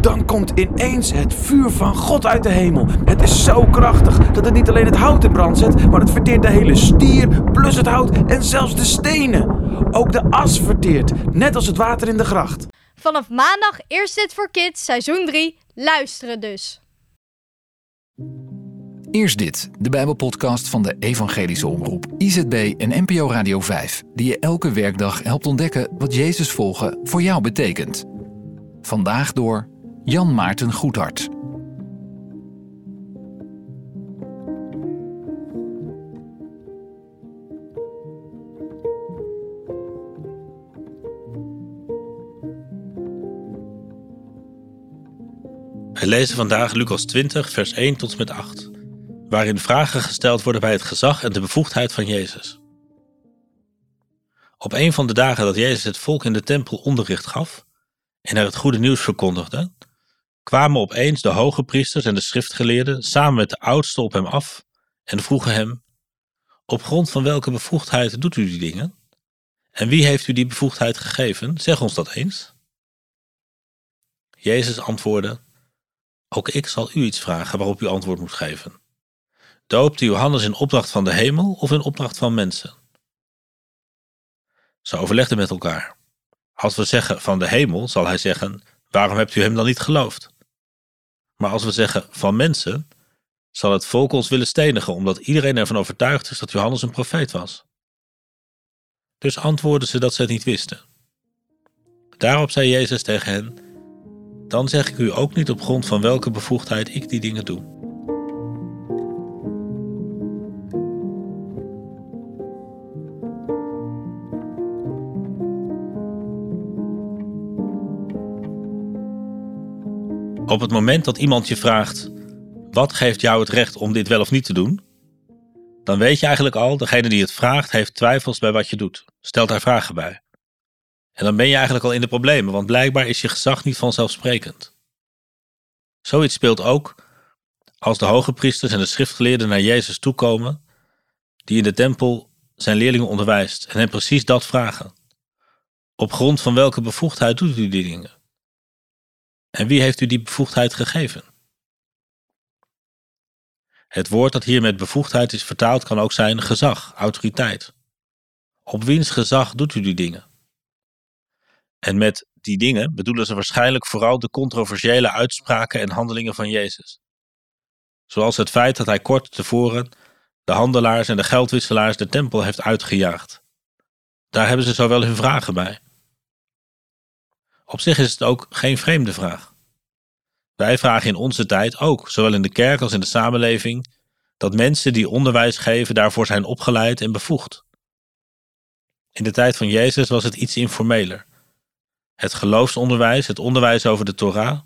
Dan komt ineens het vuur van God uit de hemel. Het is zo krachtig dat het niet alleen het hout in brand zet, maar het verteert de hele stier, plus het hout en zelfs de stenen. Ook de as verteert, net als het water in de gracht. Vanaf maandag eerst dit voor Kids, seizoen 3. Luisteren dus. Eerst dit, de Bijbelpodcast van de Evangelische Omroep, IZB en NPO Radio 5, die je elke werkdag helpt ontdekken wat Jezus volgen voor jou betekent. Vandaag door Jan Maarten Goedhart. We lezen vandaag Lucas 20, vers 1 tot en met 8, waarin vragen gesteld worden bij het gezag en de bevoegdheid van Jezus. Op een van de dagen dat Jezus het volk in de tempel onderricht gaf en er het goede nieuws verkondigde, kwamen opeens de hoge priesters en de schriftgeleerden samen met de oudsten op hem af en vroegen hem: Op grond van welke bevoegdheid doet u die dingen? En wie heeft u die bevoegdheid gegeven? Zeg ons dat eens. Jezus antwoordde: Ook ik zal u iets vragen waarop u antwoord moet geven. Doopte Johannes in opdracht van de hemel of in opdracht van mensen? Ze overlegden met elkaar. Als we zeggen van de hemel, zal hij zeggen: Waarom hebt u hem dan niet geloofd? Maar als we zeggen van mensen, zal het volk ons willen stenigen, omdat iedereen ervan overtuigd is dat Johannes een profeet was. Dus antwoordden ze dat ze het niet wisten. Daarop zei Jezus tegen hen: Dan zeg ik u ook niet op grond van welke bevoegdheid ik die dingen doe. Op het moment dat iemand je vraagt: wat geeft jou het recht om dit wel of niet te doen? Dan weet je eigenlijk al, degene die het vraagt heeft twijfels bij wat je doet, stelt daar vragen bij. En dan ben je eigenlijk al in de problemen, want blijkbaar is je gezag niet vanzelfsprekend. Zoiets speelt ook als de hoge priesters en de schriftgeleerden naar Jezus toekomen, die in de tempel zijn leerlingen onderwijst en hem precies dat vragen. Op grond van welke bevoegdheid doet u die dingen? En wie heeft u die bevoegdheid gegeven? Het woord dat hier met bevoegdheid is vertaald kan ook zijn gezag, autoriteit. Op wiens gezag doet u die dingen? En met die dingen bedoelen ze waarschijnlijk vooral de controversiële uitspraken en handelingen van Jezus. Zoals het feit dat hij kort tevoren de handelaars en de geldwisselaars de tempel heeft uitgejaagd. Daar hebben ze zo wel hun vragen bij. Op zich is het ook geen vreemde vraag. Wij vragen in onze tijd ook, zowel in de kerk als in de samenleving, dat mensen die onderwijs geven daarvoor zijn opgeleid en bevoegd. In de tijd van Jezus was het iets informeler. Het geloofsonderwijs, het onderwijs over de Torah,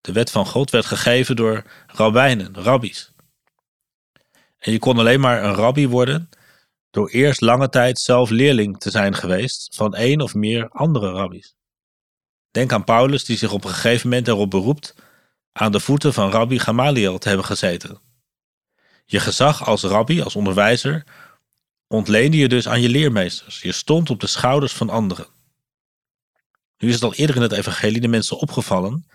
de wet van God, werd gegeven door rabbijnen, rabbies. En je kon alleen maar een rabbi worden door eerst lange tijd zelf leerling te zijn geweest van één of meer andere rabbies. Denk aan Paulus, die zich op een gegeven moment erop beroept aan de voeten van Rabbi Gamaliel te hebben gezeten. Je gezag als rabbi, als onderwijzer, ontleende je dus aan je leermeesters. Je stond op de schouders van anderen. Nu is het al eerder in het evangelie de mensen opgevallen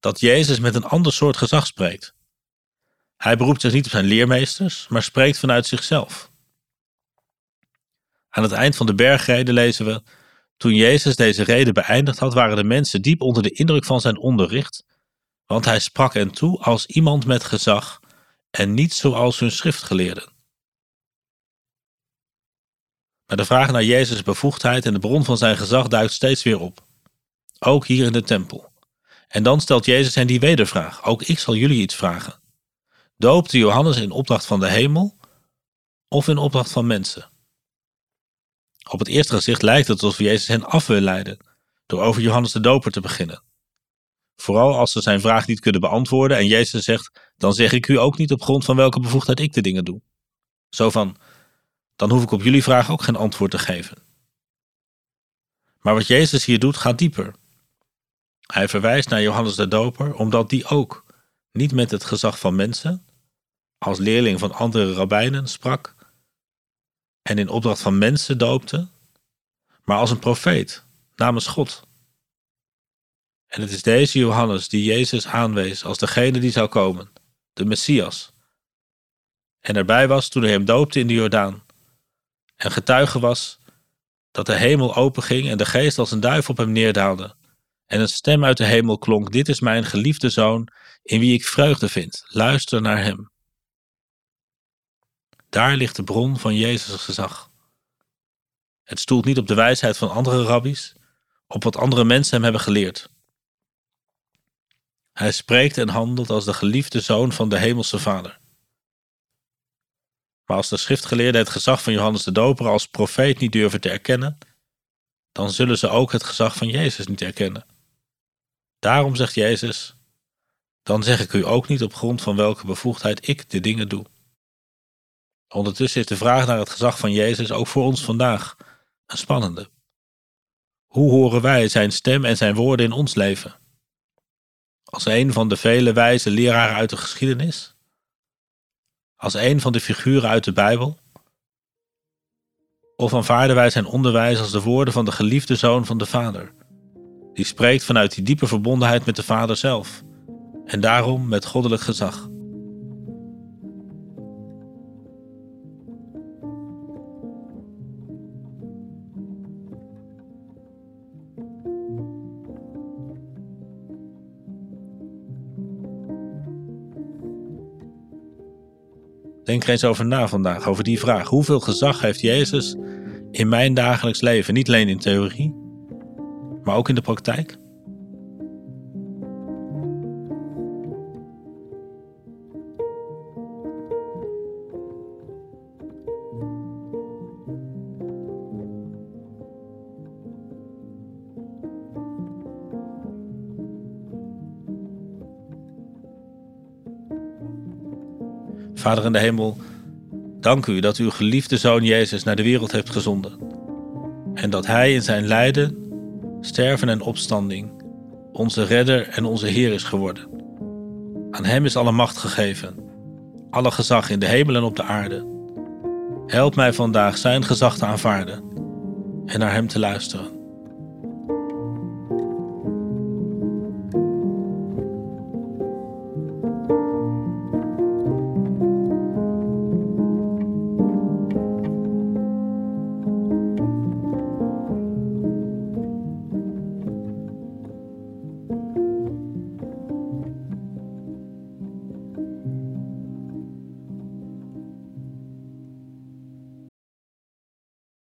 dat Jezus met een ander soort gezag spreekt. Hij beroept zich niet op zijn leermeesters, maar spreekt vanuit zichzelf. Aan het eind van de bergreden lezen we: Toen Jezus deze reden beëindigd had, waren de mensen diep onder de indruk van zijn onderricht, want hij sprak hen toe als iemand met gezag en niet zoals hun schriftgeleerden. Maar de vraag naar Jezus' bevoegdheid en de bron van zijn gezag duikt steeds weer op. Ook hier in de tempel. En dan stelt Jezus hen die wedervraag: Ook ik zal jullie iets vragen. Doopte Johannes in opdracht van de hemel of in opdracht van mensen? Op het eerste gezicht lijkt het alsof Jezus hen af wil leiden door over Johannes de Doper te beginnen. Vooral als ze zijn vraag niet kunnen beantwoorden en Jezus zegt: Dan zeg ik u ook niet op grond van welke bevoegdheid ik de dingen doe. Zo van: Dan hoef ik op jullie vraag ook geen antwoord te geven. Maar wat Jezus hier doet gaat dieper. Hij verwijst naar Johannes de Doper omdat die ook niet met het gezag van mensen, als leerling van andere rabbijnen sprak en in opdracht van mensen doopte, maar als een profeet namens God. En het is deze Johannes die Jezus aanwees als degene die zou komen, de Messias. En erbij was toen hij hem doopte in de Jordaan. En getuige was dat de hemel openging en de geest als een duif op hem neerdaalde. En een stem uit de hemel klonk: Dit is mijn geliefde zoon, in wie ik vreugde vind. Luister naar hem. Daar ligt de bron van Jezus' gezag. Het stoelt niet op de wijsheid van andere rabbies, op wat andere mensen hem hebben geleerd. Hij spreekt en handelt als de geliefde zoon van de hemelse Vader. Maar als de schriftgeleerden het gezag van Johannes de Doper als profeet niet durven te erkennen, dan zullen ze ook het gezag van Jezus niet erkennen. Daarom zegt Jezus: Dan zeg ik u ook niet op grond van welke bevoegdheid ik de dingen doe. Ondertussen is de vraag naar het gezag van Jezus ook voor ons vandaag een spannende. Hoe horen wij zijn stem en zijn woorden in ons leven? Als een van de vele wijze leraren uit de geschiedenis? Als een van de figuren uit de Bijbel? Of aanvaarden wij zijn onderwijs als de woorden van de geliefde zoon van de Vader, die spreekt vanuit die diepe verbondenheid met de Vader zelf en daarom met goddelijk gezag? Denk eens over na vandaag, over die vraag. Hoeveel gezag heeft Jezus in mijn dagelijks leven? Niet alleen in theorie, maar ook in de praktijk? Vader in de hemel, dank u dat u uw geliefde zoon Jezus naar de wereld heeft gezonden. En dat hij in zijn lijden, sterven en opstanding onze redder en onze Heer is geworden. Aan hem is alle macht gegeven, alle gezag in de hemel en op de aarde. Help mij vandaag zijn gezag te aanvaarden en naar hem te luisteren.